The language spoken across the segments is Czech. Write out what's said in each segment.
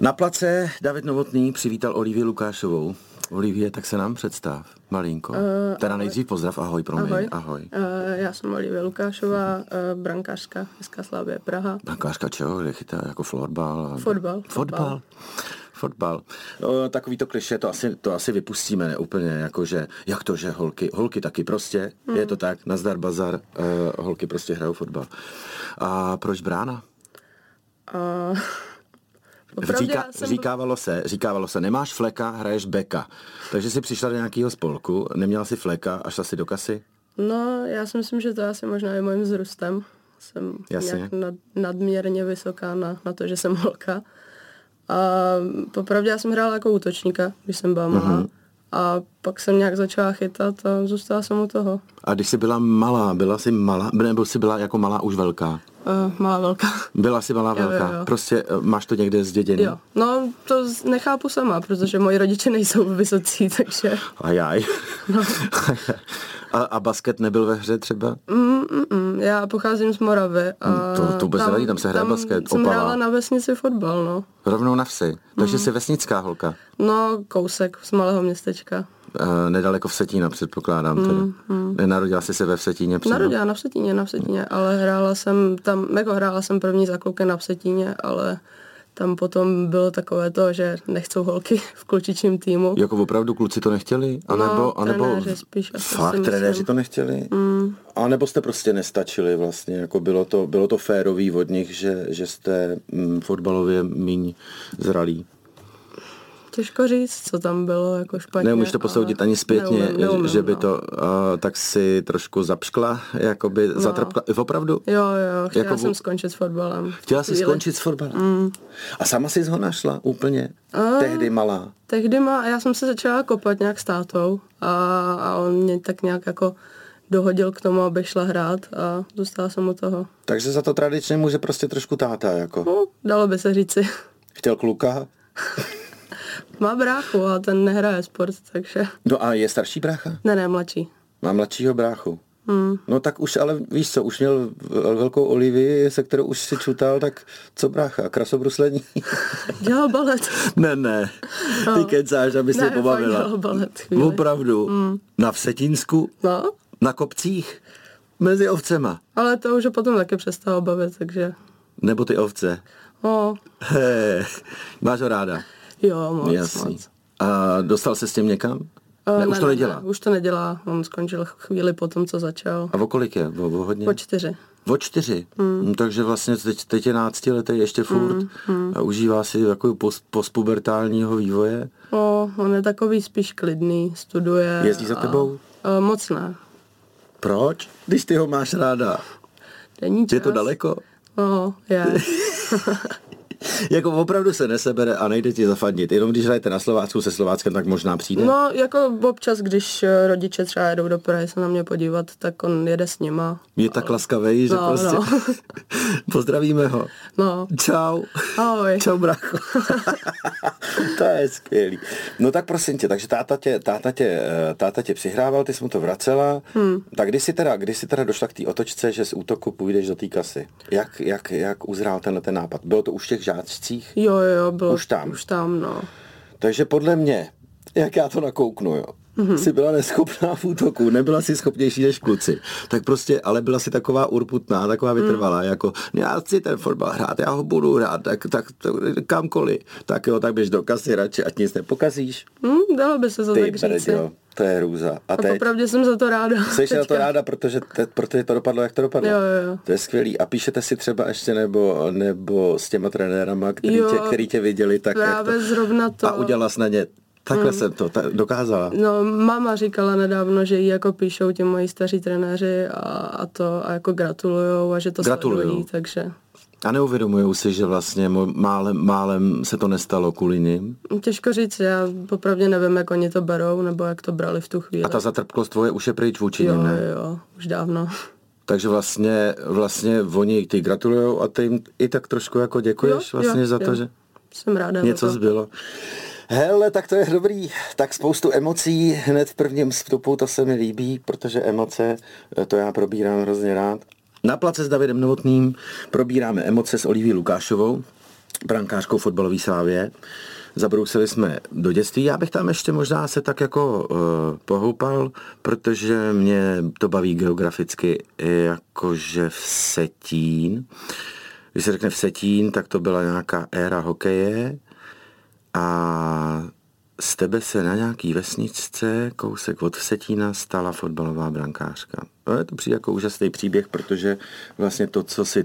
Na place David Novotný přivítal Olivii Lukášovou. Olivie, tak se nám představ, malinko. Uh, teda ahoj. nejdřív pozdrav, ahoj pro mě. Ahoj. ahoj. Uh, já jsem Olivie Lukášová, uh, brankářka SK Slavě Praha. Brankářka čeho? Kde chytá jako florbal? Fotbal. Fotbal. Fotbal. No, takový to kliše, to asi, to asi vypustíme, ne úplně, jakože, jak to, že holky, holky taky prostě, mm. je to tak, nazdar bazar, uh, holky prostě hrajou fotbal. A proč brána? Uh... Říká, jsem... Říkávalo se, říkávalo se, nemáš fleka, hraješ beka. Takže jsi přišla do nějakého spolku, neměla si fleka a šla si do kasy? No, já si myslím, že to asi možná je mojím vzrůstem. Jsem Jasně. nějak nad, nadměrně vysoká na, na to, že jsem holka. A popravdě já jsem hrála jako útočníka, když jsem byla malá. Mm-hmm. A pak jsem nějak začala chytat a zůstala jsem u toho. A když jsi byla malá, byla jsi malá, nebo jsi byla jako malá už velká? Uh, malá velká. Byla jsi malá velká. Jo, jo, jo. Prostě uh, máš to někde zděděný? Jo. No, to nechápu sama, protože moji rodiče nejsou vysocí, takže... Ajaj. No. a, a basket nebyl ve hře třeba? Mm, mm, mm. Já pocházím z Moravy. A mm, to, to vůbec nevadí, tam se hraje basket. jsem Opava. hrála na vesnici fotbal, no. Rovnou na vsi. Takže mm. jsi vesnická holka? No, kousek z malého městečka. Nedaleko v Setína, předpokládám. Teda. Mm, mm. Narodila jsi se ve Vsetíně přímo? Narodila na Vsetíně, na Vsetíně, ale hrála jsem tam, jako hrála jsem první za kluky na Vsetíně, ale tam potom bylo takové to, že nechcou holky v klučičním týmu. Jako opravdu kluci to nechtěli? A nebo, no, a nebo spíš. Fakt, trenéři to nechtěli? Mm. A nebo jste prostě nestačili vlastně, jako bylo to, bylo to férový od nich, že, že jste mm, fotbalově míň zralí? Těžko říct, co tam bylo jako špatně. Nemůžeš to posoudit ani zpětně, neumím, neumím, že by no. to, uh, tak si trošku zapškla, jakoby no. zatrpkla, opravdu? Jo, jo, chtěla jako, jsem skončit s fotbalem. Chtěla jsi skončit s fotbalem? Mm. A sama jsi ho našla úplně? A, tehdy malá? Tehdy má, já jsem se začala kopat nějak s tátou a, a on mě tak nějak jako dohodil k tomu, aby šla hrát a dostala jsem u toho. Takže za to tradičně může prostě trošku táta, jako? No, dalo by se říci. Chtěl kluka? Má bráchu a ten nehraje sport, takže... No a je starší brácha? Ne, ne, mladší. Má mladšího bráchu. Hmm. No tak už, ale víš co, už měl velkou Olivii, se kterou už si čutal, tak co brácha, krasobruslení? Dělal balet. ne, ne, ty no. kecáš, aby se pobavila. dělal balet. Chvíli. Opravdu, hmm. na Vsetínsku, no. na kopcích, mezi ovcema. Ale to už potom taky přestalo bavit, takže... Nebo ty ovce. No. He, máš ho ráda. Jo, moc, Jasný. moc. A dostal se s tím někam? Uh, ne, už to nedělá? Ne, už to nedělá, on skončil chvíli po tom, co začal. A o kolik je? O, o hodně? Po čtyři. O čtyři? Mm. Takže vlastně teď, teď je náctiletý ještě furt mm, mm. a užívá si jako post, postpubertálního vývoje? O, on je takový spíš klidný, studuje. Jezdí za tebou? A, moc ne. Proč? Když ty ho máš ráda. Není čas. Je to daleko? No, je. jako opravdu se nesebere a nejde ti zafadnit. Jenom když hrajete na Slovácku se Slováckem, tak možná přijde. No, jako občas, když eh, rodiče třeba jedou do Prahy se na mě podívat, tak on jede s nima. Je tak laskavý, že no, prostě... No. Pozdravíme ho. No. Čau. Ahoj. Čau, bracho. to je skvělý. No tak prosím tě, takže táta tě, táta tě, eh, táta tě přihrával, ty jsi mu to vracela. Hmm. Tak kdy jsi teda, kdy jsi teda došla k té otočce, že z útoku půjdeš do té kasy? Jak, jak, jak uzrál tenhle ten nápad? Bylo to už těch žáčcích? Jo, jo, bylo už tam. Už tam, no. Takže podle mě, jak já to nakouknu, jo, mm-hmm. jsi byla neschopná v útoku, nebyla si schopnější než kluci. Tak prostě, ale byla si taková urputná, taková mhm. vytrvalá, mm. jako já chci ten fotbal hrát, já ho budu hrát, tak, tak, tak kamkoliv. Tak jo, tak běž do kasy radši, ať nic nepokazíš. Mm, dalo by se to Ty tak říct. To je hrůza. A, a teď, popravdě jsem za to ráda. Jsi za to ráda, protože, te, protože to dopadlo, jak to dopadlo. Jo, jo, jo. To je skvělý. A píšete si třeba ještě nebo, nebo s těma trenérama, který, jo, tě, který tě viděli, tak právě jak to, zrovna to. A udělala na ně Takhle hmm. jsem to ta, dokázala. No, máma říkala nedávno, že jí jako píšou ti moji staří trenéři a, a to a jako gratulujou a že to Gratulujou. sledují, takže... A neuvědomují si, že vlastně málem, málem se to nestalo kvůli nim? Těžko říct, já popravdě nevím, jak oni to berou, nebo jak to brali v tu chvíli. A ta zatrpklost tvoje už je pryč vůči jo, ne? Jo, už dávno. Takže vlastně, vlastně oni ti gratulujou a ty jim i tak trošku jako děkuješ jo, vlastně jo, za to, jo. že Jsem ráda něco zbylo. Hele, tak to je dobrý. Tak spoustu emocí hned v prvním vstupu, to se mi líbí, protože emoce, to já probírám hrozně rád. Na place s Davidem Novotným probíráme emoce s Oliví Lukášovou. brankářkou fotbalové slávě. Zabrousili jsme do dětství. Já bych tam ještě možná se tak jako uh, pohoupal, protože mě to baví geograficky, jakože v Setín. Když se řekne v Setín, tak to byla nějaká éra hokeje a z tebe se na nějaký vesničce, kousek od Setína, stala fotbalová brankářka. No, je to přijde jako úžasný příběh, protože vlastně to, co si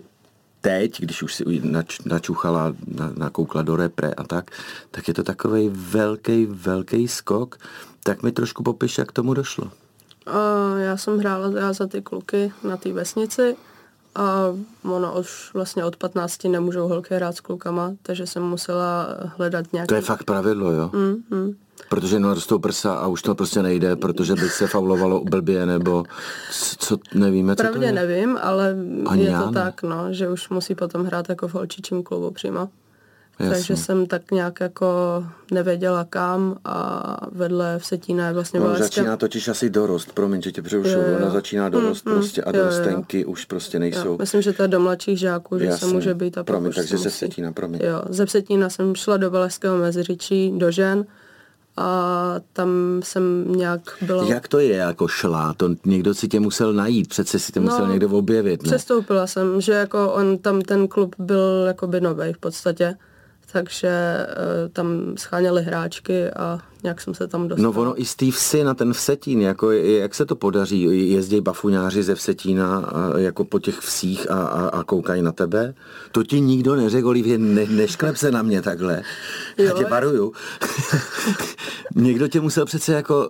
teď, když už si nač, načuchala, na, nakoukla do repre a tak, tak je to takový velký, velký skok. Tak mi trošku popiš, jak tomu došlo. A já jsem hrála já za ty kluky na té vesnici a ono už vlastně od 15 nemůžou holky hrát s klukama, takže jsem musela hledat nějaký... To je fakt pravidlo, jo? Mm, mm. Protože narostou prsa a už to prostě nejde, protože by se faulovalo blbě, nebo co, nevíme, co Pravdě to je? nevím, ale Ani je to ne. tak, no, že už musí potom hrát jako v holčičím klubu přímo. Jasně. Takže jsem tak nějak jako nevěděla kam a vedle v Setína je vlastně no, začíná totiž asi dorost, promiň, že tě přerušu, ona začíná dorost mm, prostě a dorostenky už prostě nejsou. Jo, myslím, že to je do mladších žáků, že Jasně. se může být a Promiň, takže ze Setína, promiň. Jo, ze Setína jsem šla do Valašského Meziříčí, do žen, a tam jsem nějak byla... Jak to je jako šla? To někdo si tě musel najít, přece si tě no, musel někdo objevit, ne? Přestoupila jsem, že jako on tam ten klub byl jako by novej v podstatě takže uh, tam scháněli hráčky a nějak jsem se tam dostal. No ono i z té vsi na ten Vsetín, jako jak se to podaří? Jezdí bafuňáři ze Vsetína a, jako po těch vsích a, a, a koukají na tebe? To ti nikdo neřekl, Olivě, ne, nešklep se na mě takhle. Jo, Já tě varuju. Někdo tě musel přece jako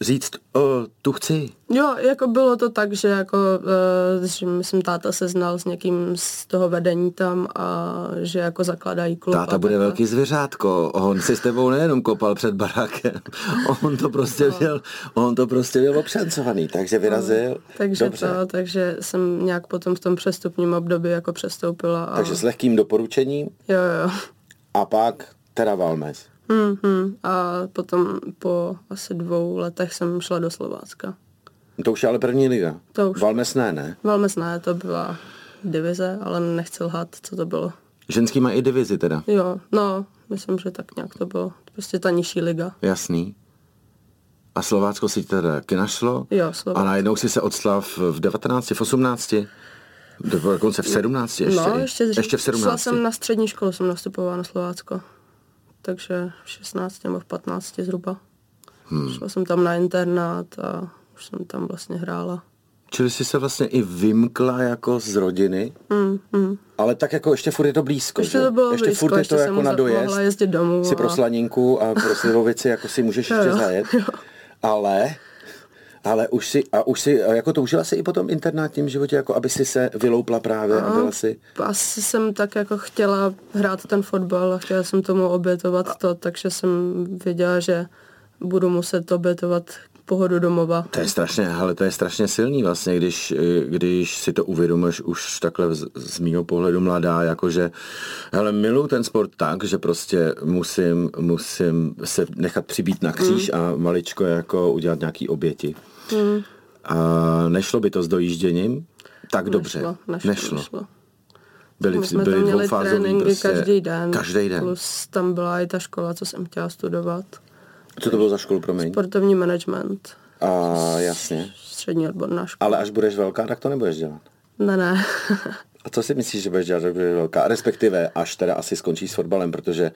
říct, o, tu chci. Jo, jako bylo to tak, že jako, uh, že myslím, táta se znal s někým z toho vedení tam a že jako zakladají klub. Táta bude velký zvěřátko, on si s tebou nejenom kopal před barákem, on to prostě no. měl, on to prostě měl obšancovaný, takže vyrazil. No, takže Dobře. to, takže jsem nějak potom v tom přestupním období jako přestoupila. A... Takže s lehkým doporučením? Jo, jo. A pak teda Valmes. Mm-hmm. A potom po asi dvou letech jsem šla do Slovácka. To už je ale první liga. To už. Valmes ne, ne? Valmes ne, to byla divize, ale nechci lhat, co to bylo. Ženský má i divizi teda? Jo, no, myslím, že tak nějak to bylo. Prostě ta nižší liga. Jasný. A Slovácko si teda našlo? Jo, Slovácko. A najednou si se odstala v 19, v 18? Dokonce v 17 ještě? No, ještě, ještě v 17. Šla jsem na střední školu, jsem nastupovala na Slovácko takže v 16 nebo v 15 zhruba. Hmm. Šla jsem tam na internát a už jsem tam vlastně hrála. Čili jsi se vlastně i vymkla jako z rodiny, mm, mm. ale tak jako ještě furt je to blízko, ještě to bylo ještě blízko, furt je ještě to jako na dojezd, jezdit domů si a... pro slaninku a pro slivovici jako si můžeš ještě zajet, ale ale už si, a už si, jako toužila si i po tom internátním životě, jako aby si se vyloupla právě a byla si... Asi jsem tak jako chtěla hrát ten fotbal a chtěla jsem tomu obětovat a... to, takže jsem věděla, že budu muset obětovat pohodu domova. To je strašně, ale to je strašně silný vlastně, když, když si to uvědomíš už takhle z, z mýho pohledu mladá, jakože, hele, miluji ten sport tak, že prostě musím, musím se nechat přibít na kříž mm. a maličko jako udělat nějaký oběti. Mm. A nešlo by to s dojížděním? Tak nešlo, dobře. Nešlo. nešlo. nešlo. Byli, My jsme byli tam měli tréninky prostě, každý den. Každý den. Plus tam byla i ta škola, co jsem chtěla studovat. Co to bylo za školu, promiň? Sportovní management. A jasně. Střední odborná škola. Ale až budeš velká, tak to nebudeš dělat. Ne, ne. A co si myslíš, že budeš dělat, že budeš velká? Respektive, až teda asi skončíš s fotbalem, protože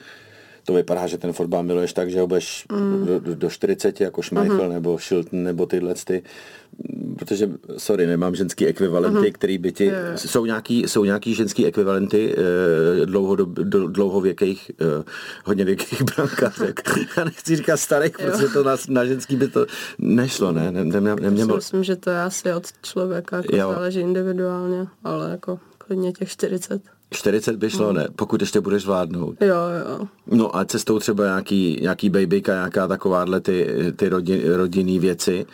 to vypadá, že ten fotbal miluješ tak, že ho budeš mm. do, do 40 jako Schmeichel mm-hmm. nebo Shilton nebo tyhle ty, protože, sorry, nemám ženský ekvivalenty, mm-hmm. který by ti, yeah. jsou, nějaký, jsou nějaký ženský ekvivalenty eh, dlouhověkých, eh, hodně věkých brankářek. Já nechci říkat starých, jo. protože to na, na ženský by to nešlo, ne? ne, ne, ne, ne, ne myslím, že to je asi od člověka, jako záleží individuálně, ale jako klidně těch 40. 40 by šlo, mm. ne? Pokud ještě budeš vládnout. Jo, jo. No a cestou třeba nějaký, nějaký babyka, nějaká takováhle ty, ty rodin, rodinný věci.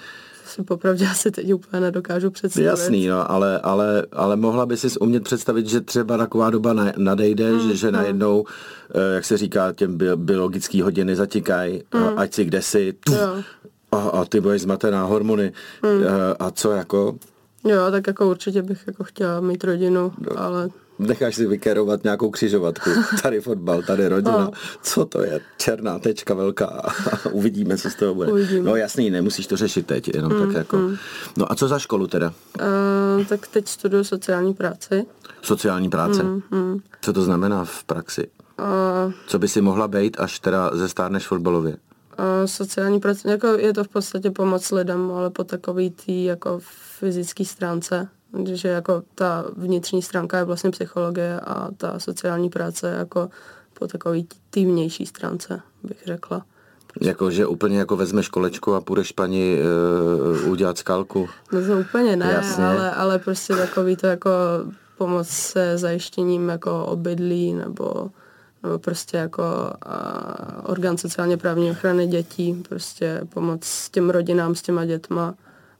Si popravdě asi teď úplně nedokážu představit. Jasný, no, ale, ale, ale mohla by si umět představit, že třeba taková doba nadejde, mm, že, že mm. najednou, eh, jak se říká, těm biologický hodiny zatikají, mm. ať si kde si, a, a ty budeš zmatená hormony. Mm. A, a co jako? Jo, tak jako určitě bych jako chtěla mít rodinu, no. ale necháš si vykerovat nějakou křižovatku. Tady fotbal, tady rodina. No. Co to je? Černá tečka velká. Uvidíme, co z toho bude. Uvidíme. No jasný, nemusíš to řešit teď, jenom mm, tak jako. Mm. No a co za školu teda? Uh, tak teď studuju sociální práci. Sociální práce? Mm, mm. Co to znamená v praxi? Uh, co by si mohla být, až teda zestárneš fotbalově? Uh, sociální práce, jako je to v podstatě pomoc lidem, ale po takový tý jako fyzické stránce že jako ta vnitřní stránka je vlastně psychologie a ta sociální práce je jako po takový té vnější stránce, bych řekla. Jako, že úplně jako vezmeš kolečko a půjdeš paní uh, udělat skalku? No to úplně ne, ale, ale prostě takový to jako pomoc se zajištěním jako obydlí nebo, nebo prostě jako uh, orgán sociálně právní ochrany dětí, prostě pomoc těm rodinám s těma dětma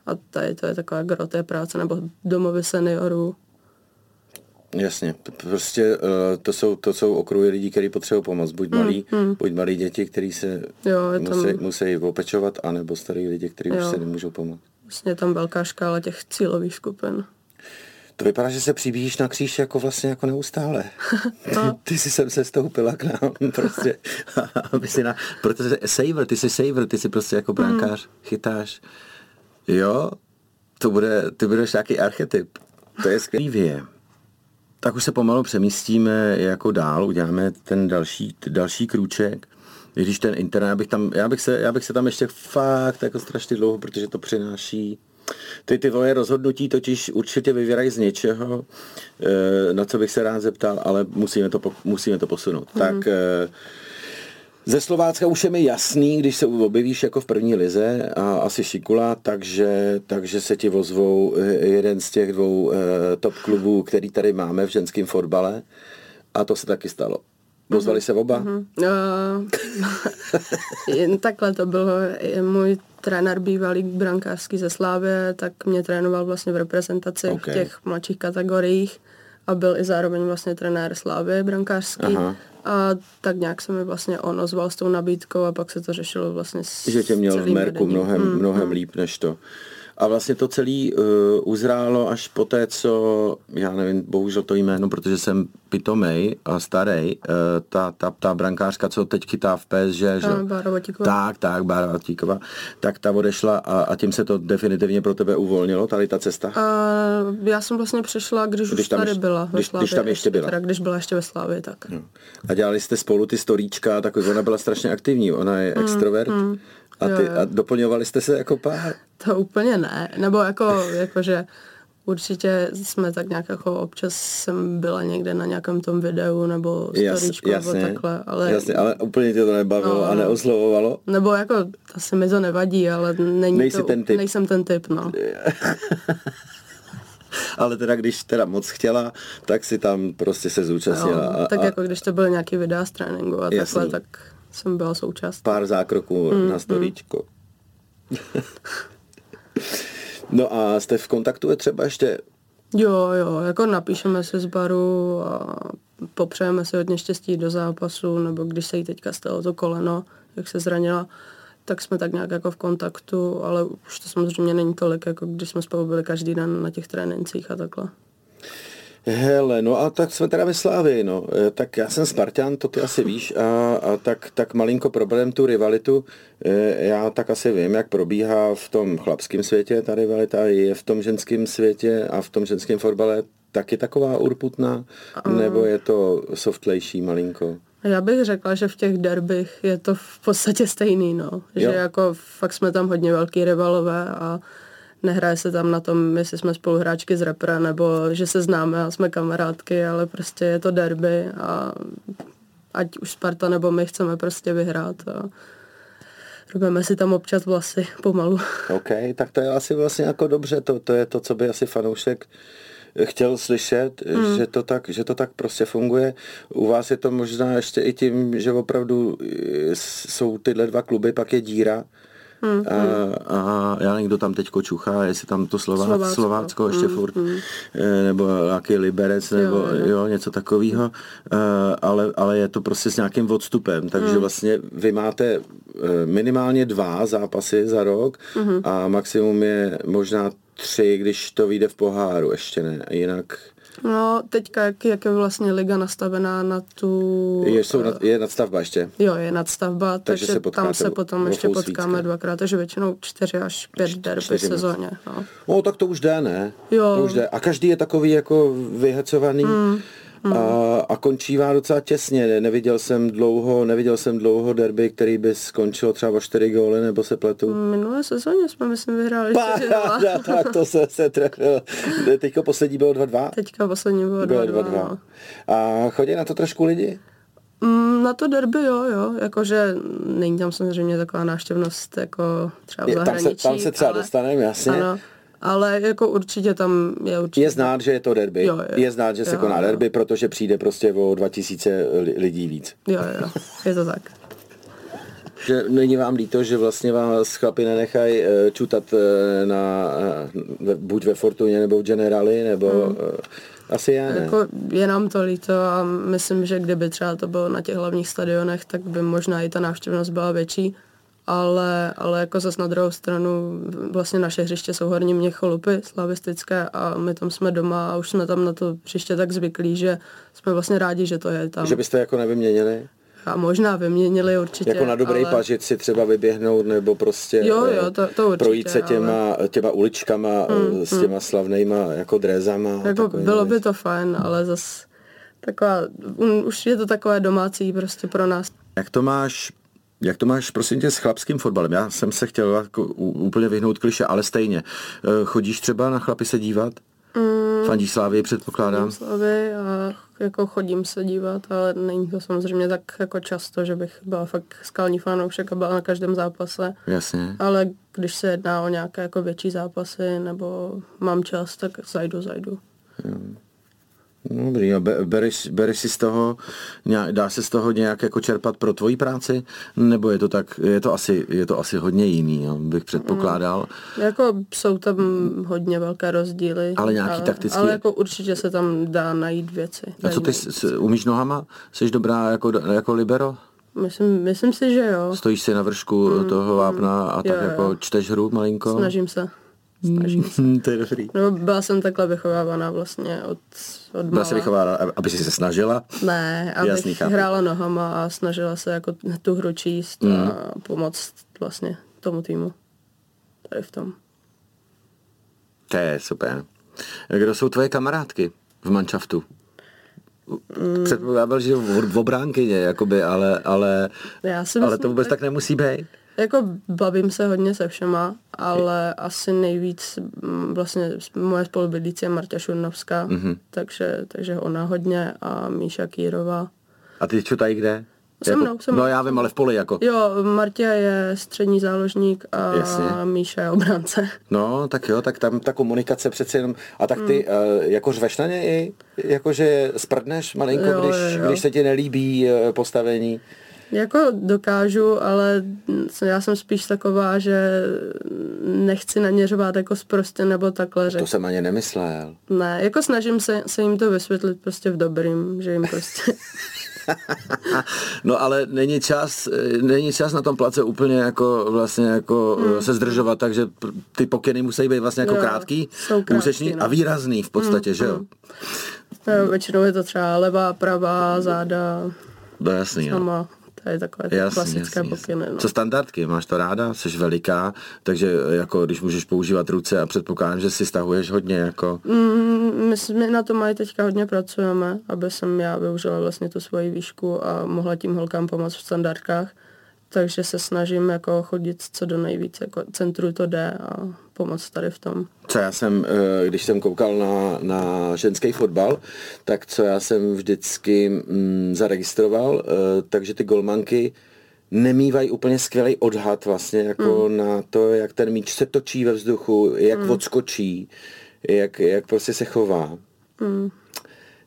a tady to je taková gro té práce, nebo domovy seniorů. Jasně, prostě uh, to, jsou, to jsou okruhy lidí, kteří potřebují pomoc. Buď mm, malí, mm. buď malí děti, kteří se jo, musí, tam... musí opečovat, anebo starý lidi, kteří už se nemůžou pomoct. Vlastně je tam velká škála těch cílových skupin. To vypadá, že se přibíjíš na kříž jako vlastně jako neustále. no. Ty jsi sem se stoupila k nám prostě. aby si na, protože saver, ty jsi saver, ty jsi prostě jako brankář, mm. chytáš. Jo, to bude, ty budeš nějaký archetyp. To je skvělý Tak už se pomalu přemístíme jako dál, uděláme ten další, další krůček. Když ten internet, já bych, tam, já, bych se, já bych se tam ještě fakt jako strašně dlouho, protože to přináší ty ty tvoje rozhodnutí totiž určitě vyvírají z něčeho, eh, na co bych se rád zeptal, ale musíme to, musíme to posunout. Mm-hmm. Tak eh, ze Slovácka už je mi jasný, když se objevíš jako v první lize a asi Šikula, takže, takže se ti vozvou eh, jeden z těch dvou uh, top klubů, který tady máme v ženském fotbale a to se taky stalo. Vozvali se oba? Mm-hmm. Uh, jen takhle to bylo. Můj trenér bývalý brankářský ze Slávě, tak mě trénoval vlastně v reprezentaci okay. v těch mladších kategoriích a byl i zároveň vlastně trenér Slávy brankářský. Aha. A tak nějak se mi vlastně on ozval s tou nabídkou a pak se to řešilo vlastně s Že tě měl v Merku mnohem, mm, mnohem mm. líp než to. A vlastně to celé uh, uzrálo až po té, co, já nevím, bohužel to jméno, protože jsem pitomej a starý, uh, ta, ta, ta brankářka, co teď chytá v PSG, že? Tak, tak, Bára. Tak ta odešla a, a tím se to definitivně pro tebe uvolnilo, tady ta cesta? Uh, já jsem vlastně přešla, když, když už tady ještě, byla ve když, Slávě, když tam ještě byla. Teda, když byla ještě ve Slávě, tak. No. A dělali jste spolu ty storíčka, tak ona byla strašně aktivní, ona je mm, extrovert. Mm. A, ty, a doplňovali jste se jako pár? To úplně ne, nebo jako, jako že určitě jsme tak nějak jako občas jsem byla někde na nějakém tom videu nebo storíčku nebo takhle, ale... Jasně, ale úplně tě to nebavilo no, a neoslovovalo? Nebo jako, asi mi to nevadí, ale není Nejsi to, ten typ. nejsem ten typ, no. ale teda když teda moc chtěla, tak si tam prostě se zúčastnila. Jo, tak a, jako když to byly nějaký videa z tréninku a jasný. takhle, tak jsem byla součást. Pár zákroků mm, na storíčko. Mm. no a jste v kontaktu je třeba ještě? Jo, jo, jako napíšeme se z baru a popřejeme si hodně štěstí do zápasu, nebo když se jí teďka stalo to koleno, jak se zranila, tak jsme tak nějak jako v kontaktu, ale už to samozřejmě není tolik, jako když jsme spolu byli každý den na těch trénincích a takhle. Hele, no a tak jsme teda ve Slávii, no. E, tak já jsem Spartan, to ty asi víš, a, a tak, tak malinko problém tu rivalitu. E, já tak asi vím, jak probíhá v tom chlapském světě ta rivalita, je v tom ženském světě a v tom ženském fotbale taky taková urputná, nebo je to softlejší malinko? Já bych řekla, že v těch derbych je to v podstatě stejný, no. Že jo. jako fakt jsme tam hodně velký rivalové a nehraje se tam na tom, jestli jsme spoluhráčky z repra, nebo že se známe a jsme kamarádky, ale prostě je to derby a ať už Sparta nebo my chceme prostě vyhrát a robíme si tam občas vlasy pomalu. OK, tak to je asi vlastně jako dobře, to, to je to, co by asi fanoušek chtěl slyšet, mm. že, to tak, že to tak prostě funguje. U vás je to možná ještě i tím, že opravdu jsou tyhle dva kluby, pak je díra, Hmm, a, a já nevím, kdo tam teď čuchá, jestli tam to Slová, Slovácko, Slovácko ještě hmm, furt, hmm. Nebo nějaký Liberec, nebo jo, jo. jo něco takového, eh, ale, ale je to prostě s nějakým odstupem, takže hmm. vlastně vy máte eh, minimálně dva zápasy za rok hmm. a maximum je možná tři, když to vyjde v poháru, ještě ne, jinak... No, teďka, jak, jak je vlastně liga nastavená na tu... Je, jsou nad, je nadstavba ještě? Jo, je nadstavba, takže, takže se tam se potom ještě potkáme dvakrát, takže většinou čtyři až pět derby v sezóně. No. no, tak to už jde, ne? Jo. To už jde. A každý je takový jako vyhecovaný. Mm. Hmm. A, a končívá docela těsně. Neviděl jsem dlouho, neviděl jsem dlouho derby, který by skončil třeba o 4 góly, nebo se pletu. Minulé sezóně jsme, myslím, vyhráli Páda, tak to se, se trefil. Teďka poslední bylo 2-2? Teďka poslední bylo 2-2. No. A chodí na to trošku lidi? Mm, na to derby jo, jo, jakože není tam samozřejmě taková návštěvnost jako třeba v zahraničí. Tam se, tam se třeba ale, dostaneme, jasně. Ano, ale jako určitě tam je určitě... Je znát, že je to derby. Jo, je. je znát, že se jo, koná jo. derby, protože přijde prostě o 2000 lidí víc. Jo, jo, je to tak. že není vám líto, že vlastně vás chlapi nenechají uh, čutat uh, na, buď ve Fortuně nebo v Generali, nebo hmm. asi je, ne? Jako je nám to líto a myslím, že kdyby třeba to bylo na těch hlavních stadionech, tak by možná i ta návštěvnost byla větší ale, ale jako zase na druhou stranu vlastně naše hřiště jsou horní mě cholupy slavistické a my tam jsme doma a už jsme tam na to hřiště tak zvyklí, že jsme vlastně rádi, že to je tam. Že byste jako nevyměnili? A možná vyměnili určitě. Jako na dobrý ale... pažit si třeba vyběhnout nebo prostě jo, jo, to, to určitě, projít se těma, ale... těma uličkama mm, s těma mm. slavnýma jako drézama. Jako bylo by to fajn, ale zas taková, už je to takové domácí prostě pro nás. Jak to máš jak to máš, prosím tě, s chlapským fotbalem? Já jsem se chtěl jako úplně vyhnout kliše, ale stejně. Eh, chodíš třeba na chlapy se dívat? Mm, Fandíš Slávy, předpokládám? Slávy a jako chodím se dívat, ale není to samozřejmě tak jako často, že bych byla fakt skalní fanoušek a byla na každém zápase. Jasně. Ale když se jedná o nějaké jako větší zápasy nebo mám čas, tak zajdu, zajdu. Hmm. Dobrý, a bereš, bereš si z toho, dá se z toho nějak jako čerpat pro tvoji práci? Nebo je to tak, je to asi, je to asi hodně jiný, jo, bych předpokládal. Mm, jako jsou tam hodně velké rozdíly. Ale nějaký ale, taktický... Ale jako určitě se tam dá najít věci. A co ty s, umíš nohama? Jsi dobrá jako, jako libero? Myslím, myslím si, že jo. Stojíš si na vršku mm, toho vápna a tak jo, jako jo. čteš hru malinko? Snažím se. Snažím se. to je dobrý. No, byla jsem takhle vychovávaná vlastně od, od Byla jsi vychovávána, aby si se snažila? Ne, abych Jasný, hrála nohama a snažila se jako tu hru číst mm. a pomoct vlastně tomu týmu. Tady v tom. To je super. Kdo jsou tvoje kamarádky v manšaftu? Mm. Předpokládal, že v obránkyně, jakoby, ale, ale, Já si myslím, ale to vůbec tak, tak nemusí být. Jako bavím se hodně se všema, ale asi nejvíc mm, vlastně moje spolubydlící je Marta Šurnovská, mm-hmm. takže, takže ona hodně a Míša Kýrová. A ty čo tady kde? Se jako- mnou, se mnou. No já vím, ale v poli jako. Jo, Martě je střední záložník a Jasně. Míša je obránce. No, tak jo, tak tam ta komunikace přece jenom... A tak ty mm. uh, jako řveš na něj? Jakože sprdneš malinko, jo, když, jo. když se ti nelíbí uh, postavení? Jako dokážu, ale já jsem spíš taková, že nechci naměřovat jako zprostě nebo takhle řek. To jsem ani nemyslel. Ne, jako snažím se, se jim to vysvětlit prostě v dobrým, že jim prostě... no ale není čas, není čas na tom place úplně jako vlastně jako hmm. se zdržovat, takže ty pokyny musí být vlastně jako jo, krátký, krátký úsečný no. a výrazný v podstatě, hmm, že jo? Hmm. jo? Většinou je to třeba levá, pravá, záda. No jasný, no. To je takové jasný, klasické jasný, pokyny. No. Co standardky? Máš to ráda? Jsi veliká, takže jako když můžeš používat ruce a předpokládám, že si stahuješ hodně jako... Mm, my, my na tom mají teďka hodně pracujeme, aby jsem já využila vlastně tu svoji výšku a mohla tím holkám pomoct v standardkách takže se snažím jako chodit co do nejvíce, jako centru to jde a pomoct tady v tom. Co já jsem, eh, když jsem koukal na, na ženský fotbal, tak co já jsem vždycky mm, zaregistroval, eh, takže ty golmanky nemývají úplně skvělý odhad vlastně jako mm. na to, jak ten míč se točí ve vzduchu, jak mm. odskočí, jak, jak prostě se chová. Mm.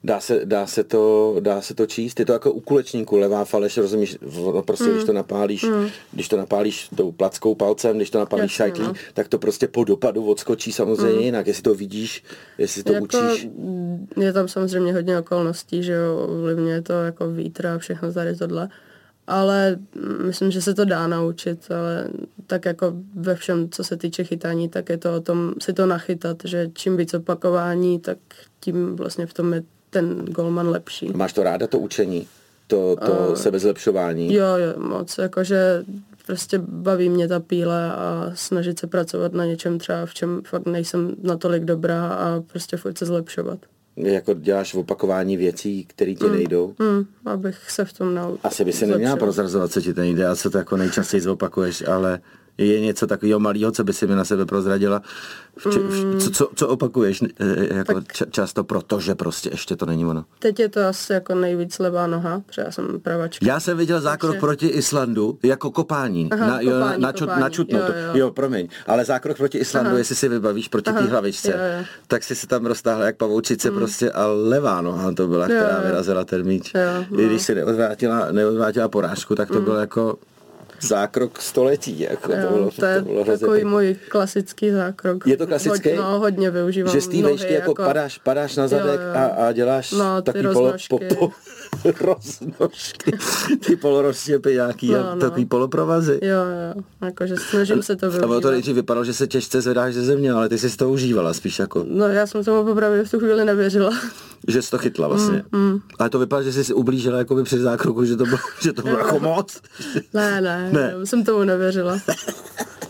Dá se, dá, se to, dá se to číst, je to jako u kulečníku, levá faleš, rozumíš, prostě mm. když to napálíš, mm. když to napálíš tou plackou palcem, když to napálíš šajtlí, no. tak to prostě po dopadu odskočí samozřejmě mm. jinak, jestli to vidíš, jestli to jako, učíš. Je tam samozřejmě hodně okolností, že jo, ovlivňuje to jako vítr a všechno tady tohle, ale myslím, že se to dá naučit, ale tak jako ve všem, co se týče chytání, tak je to o tom si to nachytat, že čím víc opakování, tak tím vlastně v tom je ten golman lepší. Máš to ráda, to učení? To, to uh, sebezlepšování? Jo, jo, moc, jakože prostě baví mě ta píle a snažit se pracovat na něčem třeba, v čem fakt nejsem natolik dobrá a prostě furt se zlepšovat jako děláš v opakování věcí, které ti mm, nejdou? Mm, abych se v tom naučil. Asi by si neměla prozrazovat, co ti to nejde a co to jako nejčastěji zopakuješ, ale je něco takového malého, co by si mi na sebe prozradila? V v, co, co, co opakuješ e, jako tak, často, protože prostě ještě to není ono? Teď je to asi jako nejvíc levá noha, protože já jsem pravačka. Já jsem viděl zákrok takže... proti Islandu jako kopání. Aha, na, jo, kopání, na, kopání. na čutno. Jo, jo. jo, promiň. Ale zákrok proti Islandu, Aha. jestli si vybavíš proti té hlavičce, jo, jo. tak si se tam roztáhla jak pavoučice mm. prostě a levá noha to byla, jo, která jo. vyrazila ten míč. Jo, no. I když si neodvrátila, neodvrátila porážku, tak to mm. bylo jako zákrok století. Jako jo, to, bylo, to je to bylo takový můj klasický zákrok. Je to klasický? Hodně, no, hodně využívám Že z té vejšky jako, jako padáš, padáš na zadek jo, jo. A, a děláš no, takový polo, po, po, roznožky, ty polorozštěpy nějaký, no, no. takový poloprovazy. Jo, jo, jakože snažím se to využívat. A to nejdřív vypadalo, že se těžce zvedáš ze země, ale ty jsi to užívala spíš jako. No já jsem tomu popravdě v tu chvíli nevěřila. Že jsi to chytla vlastně. Mm, mm. Ale to vypadá, že jsi si ublížila jako by při zákroku, že to bylo, že to bylo jako moc. Ne, ne, ne. jsem tomu nevěřila.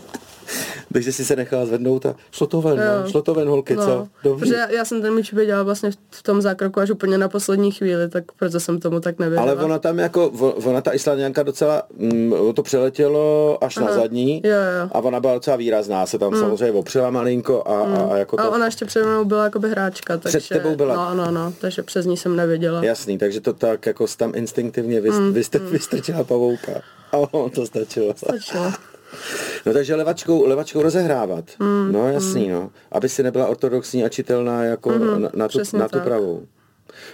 Takže si se nechala zvednout a šlo to ven, no. šlo to ven, holky, no. co? Dobrý. Protože já, já jsem ten míč viděla vlastně v tom zákroku až úplně na poslední chvíli, tak proto jsem tomu tak nevěděla. Ale ona tam jako, ona ta Islandianka docela, mm, to přeletělo až Aha. na zadní jo, jo. a ona byla docela výrazná, se tam mm. samozřejmě opřela malinko a, mm. a, a jako to... A ona ještě před mnou byla jakoby hráčka, takže... Před tebou byla? No, no, no, takže přes ní jsem nevěděla. Jasný, takže to tak jako tam instinktivně vyst, mm. mm. vystrčila pavouka. A on to stačilo. Stačilo. No takže levačkou, levačkou rozehrávat. Mm, no jasný, mm. no. Aby si nebyla ortodoxní a čitelná jako mm, na, na, tu, na tu pravou.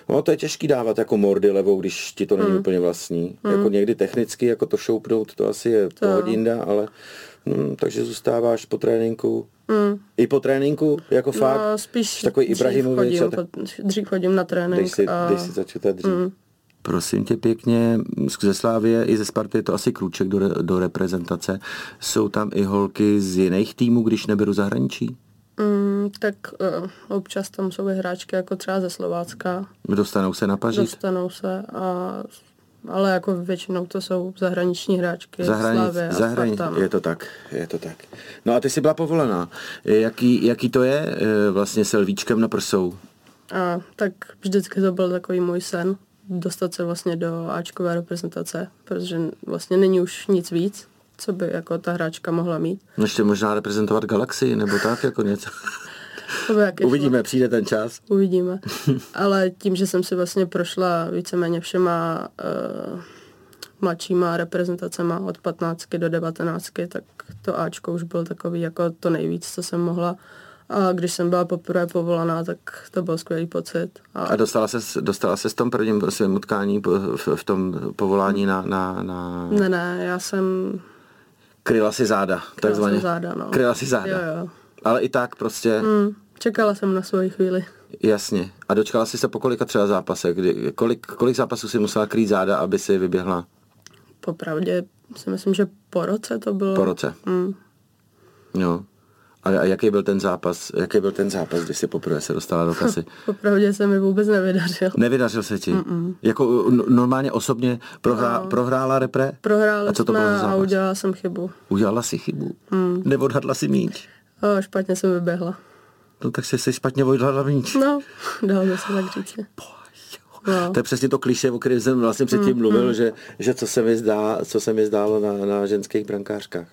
No to je těžký dávat jako mordy levou, když ti to není mm. úplně vlastní. Mm. Jako někdy technicky jako to šoupnout, to asi je to. pohodinda, ale hm, takže zůstáváš po tréninku. Mm. I po tréninku, jako no, fakt? spíš takový Ibrahimovič. Dřív, dřív chodím na trénink. Dej si, a... dej si začít dřív. Mm. Prosím tě pěkně, ze Slávie i ze Sparty je to asi krůček do, do reprezentace. Jsou tam i holky z jiných týmů, když neberu zahraničí? Mm, tak uh, občas tam jsou i hráčky jako třeba ze Slovácka. Dostanou se na pažit? Dostanou se, a, ale jako většinou to jsou zahraniční hráčky. Zahranic, Slávě zahranic, je to tak, je to tak. No a ty jsi byla povolená. Jaký, jaký to je eh, vlastně s lvíčkem na prsou? A, tak vždycky to byl takový můj sen dostat se vlastně do Ačkové reprezentace, protože vlastně není už nic víc, co by jako ta hráčka mohla mít. No ještě možná reprezentovat galaxii nebo tak jako něco. Uvidíme, šlo. přijde ten čas. Uvidíme. Ale tím, že jsem si vlastně prošla víceméně všema uh, mladšíma reprezentacema od 15 do 19, tak to Ačko už byl takový jako to nejvíc, co jsem mohla a když jsem byla poprvé povolaná, tak to byl skvělý pocit. A, a dostala se dostala se s tom prvním svém utkání v, v tom povolání na, na, na... Ne, ne, já jsem... Kryla si záda, takzvaně. Kryla záda, no. Kryla si záda. Jo, jo. Ale i tak prostě... Mm, čekala jsem na svoji chvíli. Jasně. A dočkala jsi se po kolika třeba zápasech? Kdy, kolik, kolik zápasů si musela krýt záda, aby si vyběhla? Popravdě si myslím, že po roce to bylo. Po roce. Mm. Jo. A, a jaký byl ten zápas, jaký byl ten zápas, kdy jsi poprvé se dostala do kasy? Popravdě se mi vůbec nevydařil. Nevydařil se ti? Mm-mm. Jako normálně osobně prohrá, no. prohrála repre? Prohrála a co to bylo za zápas? a udělala jsem chybu. Udělala si chybu? Mm. Neodhadla si míč? O, špatně jsem vyběhla. No tak jsi si špatně odhadla míč. No, dalo by se tak říct. No. To je přesně to kliše, o kterém jsem vlastně předtím mm, mluvil, mm. Že, že co se mi zdá, co se mi zdálo na, na ženských brankářkách.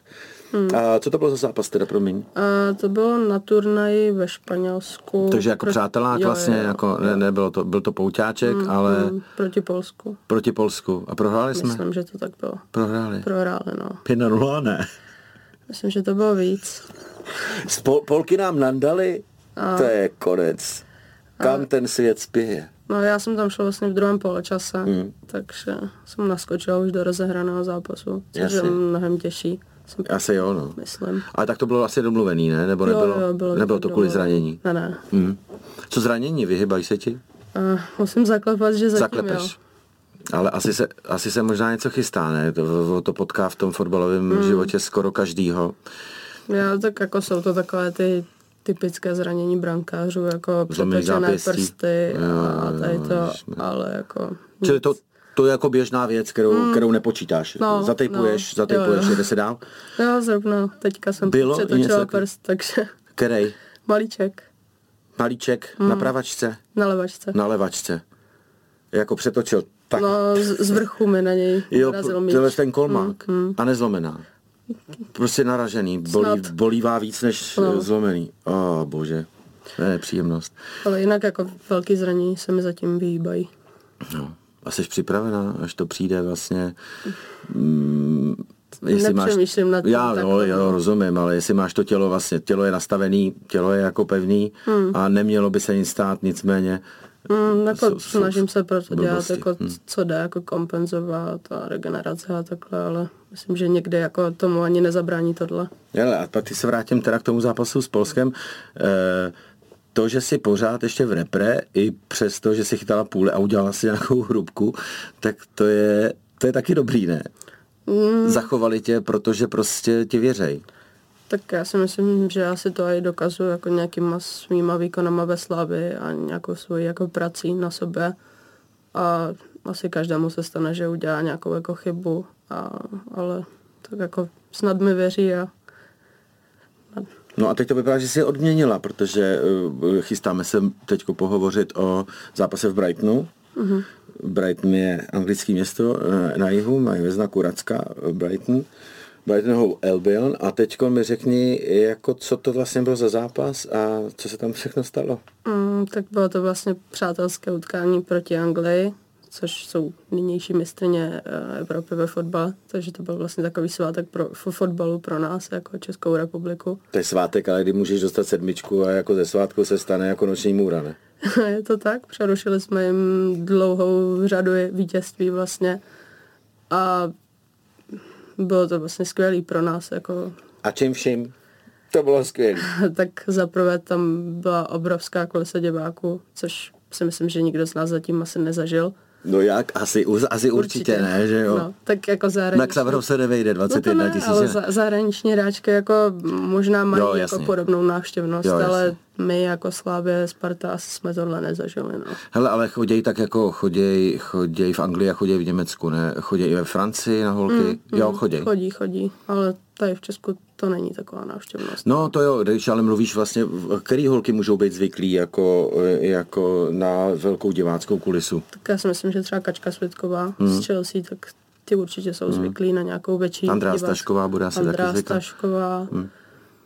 Hmm. A co to bylo za zápas teda, promiň? A to bylo na turnaji ve Španělsku. Takže jako Pro... přátelák jo, vlastně, jo, jako, jo. Ne, nebylo to, byl to pouťáček, hmm, ale... Hmm, proti Polsku. Proti Polsku. A prohráli Myslím, jsme? Myslím, že to tak bylo. Prohráli? Prohráli, no. 5 na 0, ne? Myslím, že to bylo víc. Pol- Polky nám nandali? A... To je konec. Kam a... ten svět spěje? No já jsem tam šel vlastně v druhém poločase, hmm. takže jsem naskočila už do rozehraného zápasu, což Jasně. je mnohem těžší. Asi jo, no. Myslím. Ale tak to bylo asi domluvený, ne? Nebo nebylo, jo, jo, bylo nebylo to kvůli zranění? Ne, ne. Hmm. Co zranění? Vyhybají se ti? Uh, musím zaklepat, že zatím Zaklepeš. jo. Ale asi se, asi se možná něco chystá, ne? To, to potká v tom fotbalovém hmm. životě skoro každýho. Já tak jako jsou to takové ty typické zranění brankářů, jako přepečené prsty a tady to, ale jako... Čili to, to je jako běžná věc, kterou, mm. kterou nepočítáš. No, zatejpuješ, no, zatejpuješ, jde se dál? Jo, zrovna, teďka jsem Bylo přetočila prst, takže... Kerej? Malíček. Malíček mm. na pravačce? Na levačce. Na levačce. Jako přetočil. Tak. No, z, z vrchu mi na něj Jo, to je ten kolmák. Mm, mm. A nezlomená. Prostě naražený. Bolí, bolívá víc než no. zlomený. O, oh, bože. To je příjemnost. Ale jinak jako velký zranění se mi zatím vyhýbají. No. A jsi připravená, až to přijde vlastně... Mm, jestli máš, nad já, no, jo, rozumím, ale jestli máš to tělo vlastně, tělo je nastavený, tělo je jako pevný hmm. a nemělo by se nic stát, nicméně Mm, jako jsou, snažím se proto dělat, jako, hmm. co jde, jako kompenzovat a regenerace a takhle, ale myslím, že někde jako tomu ani nezabrání tohle. Jele, a pak ty se vrátím teda k tomu zápasu s Polskem. E, to, že si pořád ještě v repre, i přesto, že si chytala půle a udělala si nějakou hrubku, tak to je, to je taky dobrý, ne? Mm. Zachovali tě, protože prostě ti věřej. Tak já si myslím, že já si to i dokazuju jako nějakýma svýma výkonama ve slavy a nějakou svoji jako prací na sobě. A asi každému se stane, že udělá nějakou jako chybu, a, ale tak jako snad mi věří a No a teď to vypadá, že si je odměnila, protože uh, chystáme se teď pohovořit o zápase v Brightonu. Uh-huh. Brighton je anglické město uh, na jihu, mají ve znaku Racka, Brighton. Brighton Albion a teď mi řekni, jako co to vlastně bylo za zápas a co se tam všechno stalo. Mm, tak bylo to vlastně přátelské utkání proti Anglii, což jsou nynější mistrně eh, Evropy ve fotbale, takže to byl vlastně takový svátek pro fotbalu pro nás, jako Českou republiku. To je svátek, ale kdy můžeš dostat sedmičku a jako ze svátku se stane jako noční můra, ne? je to tak, přerušili jsme jim dlouhou řadu vítězství vlastně a bylo to vlastně skvělý pro nás. Jako... A čím vším? To bylo skvělé. tak zaprvé tam byla obrovská kolesa diváků, což si myslím, že nikdo z nás zatím asi nezažil. No jak? Asi, asi určitě, určitě ne, že jo? No, tak jako zahraniční... Na Xavrov se nevejde 21 no tisíc. ale za, zahraniční hráčky jako možná mají jo, jako podobnou návštěvnost, jo, ale my jako Slávě, Sparta asi jsme tohle nezažili. No. Hele, ale chodějí tak jako chodějí, chodějí v Anglii a chodějí v Německu, ne? Chodějí i ve Francii na holky? Mm, jo, mm, chodějí. Chodí, chodí, ale tady v Česku to není taková návštěvnost. No to jo, když ale mluvíš vlastně, který holky můžou být zvyklí jako, jako na velkou diváckou kulisu? Tak já si myslím, že třeba Kačka Světková hmm. z Chelsea, tak ty určitě jsou hmm. zvyklí na nějakou větší Andrá Stašková bude asi Andrá taky zvyklá. Stašková. Hmm.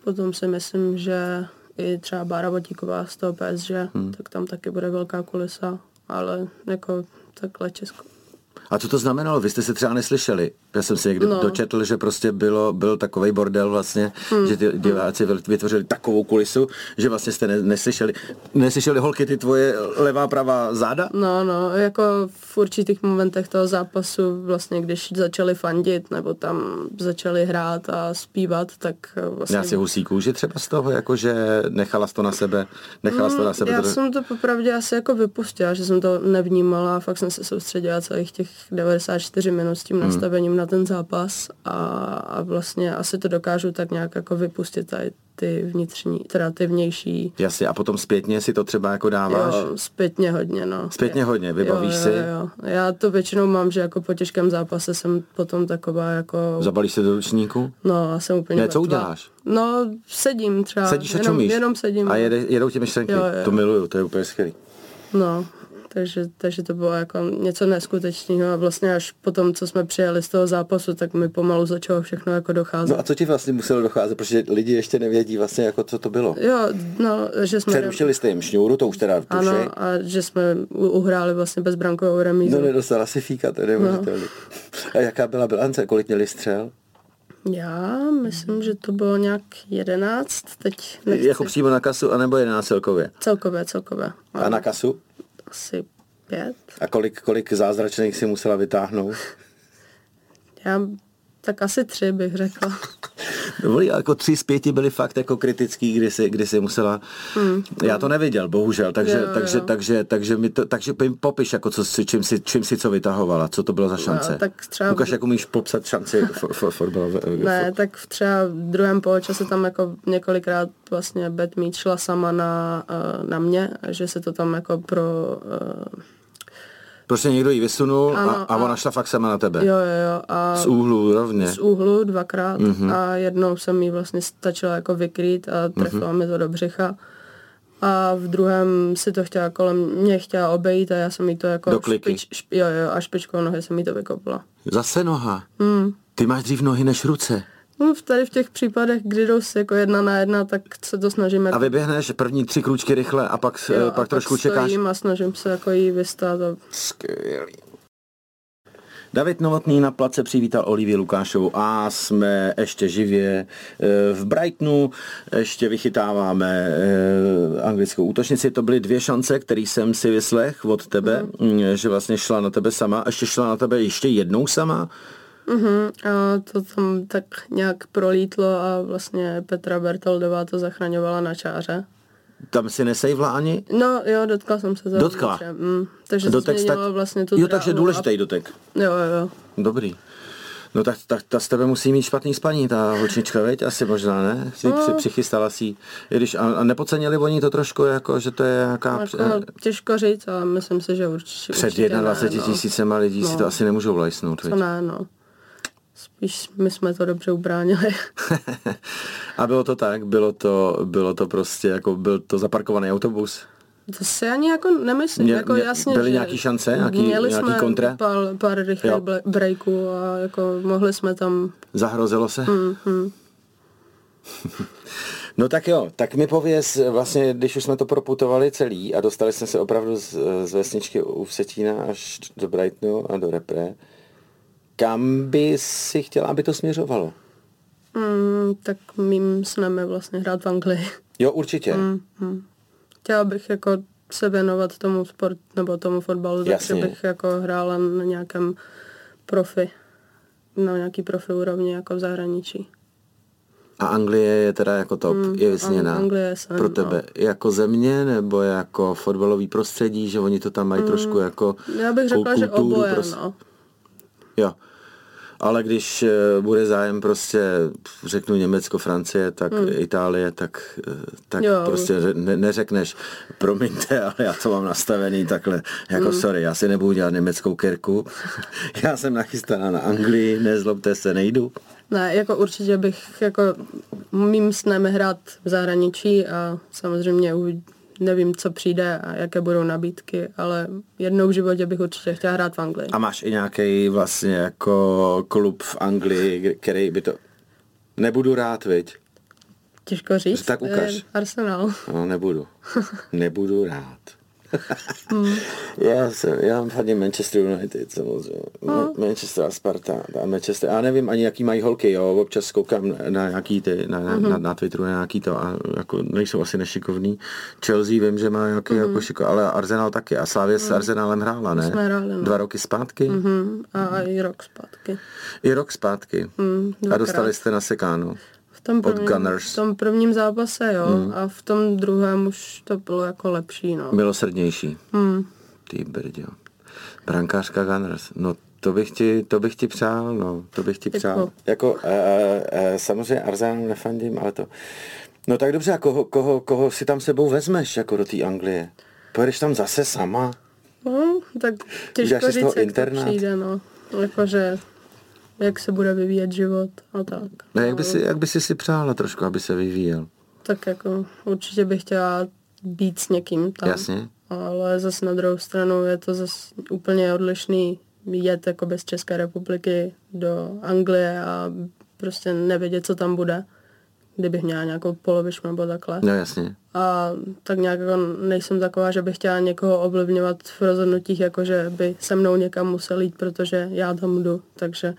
Potom si myslím, že i třeba Bára Votíková z toho PSG, hmm. tak tam taky bude velká kulisa, ale jako takhle Česko, a co to znamenalo? Vy jste se třeba neslyšeli. Já jsem si někdy no. dočetl, že prostě bylo, byl takový bordel vlastně, hmm. že ty diváci vytvořili takovou kulisu, že vlastně jste ne, neslyšeli. Neslyšeli holky ty tvoje levá, pravá záda? No, no, jako v určitých momentech toho zápasu vlastně, když začali fandit nebo tam začali hrát a zpívat, tak vlastně... Já si husí kůži třeba z toho, jako že nechala to na sebe, nechala to na sebe. Já to... jsem to popravdě asi jako vypustila, že jsem to nevnímala, fakt jsem se soustředila celých těch 94 minut s tím hmm. nastavením na ten zápas a, a vlastně asi to dokážu tak nějak jako vypustit tady ty vnitřní, teda ty vnější. Jasně, a potom zpětně si to třeba jako dáváš? Jo, zpětně hodně, no. Zpětně hodně, vybavíš jo, si? Jo, jo. Já to většinou mám, že jako po těžkém zápase jsem potom taková jako... Zabalíš se do ručníku? No, a jsem úplně Ne, co uděláš? No, sedím třeba. Sedíš a jenom, čumíš? Jenom sedím. A jede, jedou ti myšlenky? Jo, jo. To miluju, to je úplně skvělý. No, takže, takže to bylo jako něco neskutečného a vlastně až po tom, co jsme přijeli z toho zápasu, tak mi pomalu začalo všechno jako docházet. No a co ti vlastně muselo docházet, protože lidi ještě nevědí vlastně jako co to bylo. Jo, no, že jsme... Přerušili jste jim šňůru, to už teda tušej. Ano, a že jsme uhráli vlastně bezbrankovou remízu. No nedostala si fíka, to je. No. A jaká byla bilance, kolik měli střel? Já myslím, že to bylo nějak jedenáct, teď nechci. Jako přímo na kasu, anebo jedenáct celkově? Celkově, celkově. A na kasu? Asi pět. A kolik, kolik zázračných si musela vytáhnout? Já tak asi tři bych řekla. Byli jako tři z pěti byli fakt jako kritický, kdy si, kdy si musela... Hmm. Já to neviděl, bohužel, takže, jo, takže, jo. takže, takže, mi to, takže popiš, jako co, čím, si, čím si co vytahovala, co to bylo za šance. No, tak třeba... Ukaž, jak umíš popsat šanci fotbalové. Ne, tak v třeba v druhém poločase tam jako několikrát vlastně Batmeet šla sama na, eh, na mě, že se to tam jako pro uh, Prostě někdo ji vysunul ano, a, a ona šla fakt sama na tebe. Jo, jo, jo. A z úhlu rovně. Z úhlu dvakrát mm-hmm. a jednou jsem jí vlastně stačila jako vykrýt a trefila mm-hmm. mi to do břicha. A v druhém si to chtěla kolem mě chtěla obejít a já jsem jí to jako do kliky. špič, šp, jo, jo, a špičkou nohy jsem jí to vykopla. Zase noha? Mm. Ty máš dřív nohy než ruce. No, v tady v těch případech, kdy jdou si jako jedna na jedna, tak se to snažíme. A vyběhneš první tři kručky rychle a pak, jo, pak a trošku pak čekáš? a snažím se jako jí vystát. A... Skvělý. David Novotný na place přivítal Olivii Lukášovou a jsme ještě živě eh, v Brightonu, ještě vychytáváme eh, anglickou útočnici. To byly dvě šance, které jsem si vyslech od tebe, mm. že vlastně šla na tebe sama, ještě šla na tebe ještě jednou sama, Uh-huh. A to tam tak nějak prolítlo a vlastně Petra Bertoldová to zachraňovala na čáře. Tam si nesejvla ani? No jo, dotkla jsem se. Dotkla? Mm, takže dotek se tak... vlastně tu Jo, takže důležitý a... dotek. Jo, jo, jo. Dobrý. No tak, tak ta z tebe musí mít špatný spaní, ta holčička, veď? Asi možná, ne? Si no. přichystala si když, a, a nepocenili oni to trošku, jako, že to je nějaká... Jako, no, těžko říct, ale myslím si, že určitě Před 21 no. tisícema lidí no. si to asi nemůžou vlajsnout, Co ne, no. Spíš my jsme to dobře ubránili. a bylo to tak? Bylo to, bylo to prostě jako byl to zaparkovaný autobus? To si ani jako nemyslím. Mě, jako mě, jasně, byly nějaký šance? Nějaký, měli nějaký jsme kontra? Pár, pár rychlých breaků a jako mohli jsme tam... Zahrozilo se? Hmm, hmm. No tak jo, tak mi pověz, vlastně, když už jsme to proputovali celý a dostali jsme se opravdu z, z vesničky u Vsetína až do Brightonu a do Repre, kam by si chtěla, aby to směřovalo? Mm, tak mým snem je vlastně hrát v Anglii. Jo, určitě. Mm, mm. Chtěla bych jako se věnovat tomu sport nebo tomu fotbalu, takže bych jako hrála na nějakém profi, na nějaký profi úrovni jako v zahraničí. A Anglie je teda jako top, mm, je vysněná Anglie jsem, pro tebe. No. Jako země nebo jako fotbalový prostředí, že oni to tam mají mm, trošku jako Já bych řekla, že oboje, prost... no. Jo ale když eh, bude zájem prostě, řeknu Německo, Francie, tak hmm. Itálie, tak, eh, tak jo. prostě ne, neřekneš, promiňte, ale já to mám nastavený takhle, jako hmm. sorry, já si nebudu dělat německou kerku, já jsem nachystaná na Anglii, nezlobte se, nejdu. Ne, jako určitě bych, jako mým snem hrát v zahraničí a samozřejmě nevím, co přijde a jaké budou nabídky, ale jednou v životě bych určitě chtěla hrát v Anglii. A máš i nějaký vlastně jako klub v Anglii, který by to... Nebudu rád, viď? Těžko říct. Tak ukaž. Arsenal. No, nebudu. nebudu rád hmm. já, jsem, já fandím Manchester United samozřejmě. No. Manchester a Sparta a Manchester. Já nevím ani jaký mají holky, jo. Občas koukám na nějaký ty, na, mm-hmm. na, na Twitteru na nějaký to a jako nejsou asi nešikovný. Chelsea vím, že má nějaký mm-hmm. jako šiko, ale Arsenal taky. A Slávě mm. s Arsenalem hrála, ne? Jsme hráli, no. Dva roky zpátky? Mm-hmm. A i rok zpátky. I rok zpátky. Mm, a dostali jste na sekánu. V tom, prvním, v tom prvním zápase, jo. Hmm. A v tom druhém už to bylo jako lepší, no. Milosrdnější. Hmm. Ty brďo. Brankářka Gunners. No to bych ti, to bych ti přál, no. To bych ti přál. Jako, jako e, e, samozřejmě Arsenal nefandím, ale to... No tak dobře, a koho, koho, koho si tam sebou vezmeš, jako do té Anglie? Pojedeš tam zase sama? No, tak těžko říct, jak internát? to přijde, no. Jakože jak se bude vyvíjet život a tak. No, jak by, si, jak by si si přála trošku, aby se vyvíjel? Tak jako určitě bych chtěla být s někým tam. Jasně. Ale zase na druhou stranu je to zase úplně odlišný jet jako bez České republiky do Anglie a prostě nevědět, co tam bude kdybych měla nějakou polovičku nebo takhle. No jasně. A tak nějak jako nejsem taková, že bych chtěla někoho ovlivňovat v rozhodnutích, jako že by se mnou někam musel jít, protože já tam jdu. Takže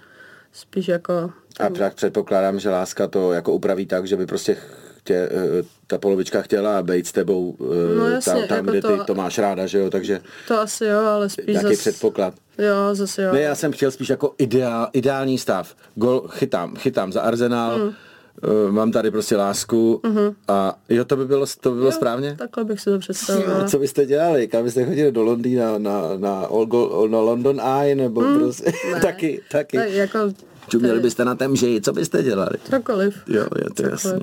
spíš jako... A tak předpokládám, že láska to jako upraví tak, že by prostě tě, eh, ta polovička chtěla být s tebou eh, no jasně, tam, tam jako kde to, ty to máš ráda, že jo, takže... To asi jo, ale spíš Jaký zas... předpoklad? Jo, zase jo. Ne, já jsem chtěl spíš jako ideál, ideální stav. Gol chytám, chytám za Arsenal, hmm. Uh, mám tady prostě lásku uh-huh. a jo, to by bylo, to by bylo jo, správně? Takhle bych si to představila. Co byste dělali? Kam byste chodili do Londýna na, na, na, na London Eye nebo mm, prostě ne. taky, taky. Tak jako, Čuměli byste na temži, co byste dělali? Cokoliv. Jo, je to jasný.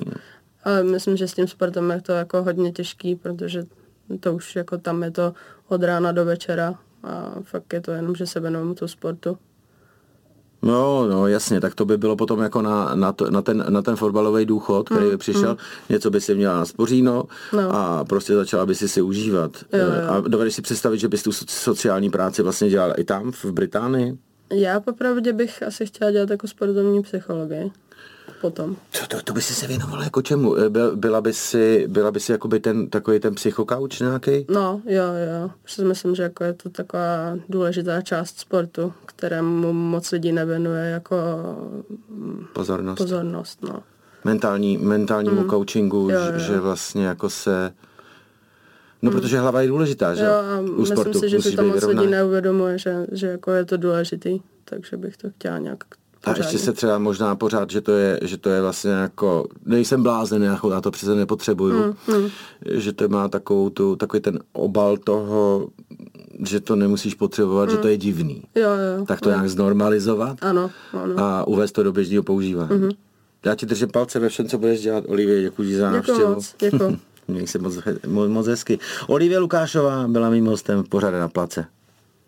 Ale myslím, že s tím sportem je to jako hodně těžký, protože to už jako tam je to od rána do večera a fakt je to jenom, že se věnuju tu sportu. No, no, jasně, tak to by bylo potom jako na, na, to, na, ten, na ten fotbalový důchod, který by mm, přišel, mm. něco by si měla na spoříno no. a prostě začala by si si užívat. Jo, jo. A dovedeš si představit, že bys tu sociální práci vlastně dělala i tam, v Británii? Já popravdě bych asi chtěla dělat jako sportovní psychologii potom. To, to, to by si se věnovala jako čemu? Eh, byla by si, byla by si jakoby ten, takový ten psychokauč nějaký? No, jo, jo. Protože myslím, že jako je to taková důležitá část sportu, kterému moc lidí nevěnuje jako mm, pozornost. pozornost no. Mentální, mentálnímu mm. coachingu, jo, jo. že vlastně jako se No, hmm. protože hlava je důležitá, že? Jo, a U myslím sportu si, že si to moc lidí neuvědomuje, že, že jako je to důležitý, takže bych to chtěla nějak a ještě se třeba možná pořád, že to je, že to je vlastně jako, nejsem blázen, já to přece nepotřebuju, mm, mm. že to má takovou tu, takový ten obal toho, že to nemusíš potřebovat, mm. že to je divný. Jo, jo, tak to jo. nějak znormalizovat ano, ano. a uvést to do běžného používání. Mm-hmm. Já ti držím palce ve všem, co budeš dělat, Olivie, děkuji za návštěvu. Děkuji. Měj se moc, moc hezky. Olivie Lukášová byla mým hostem v pořadu na place.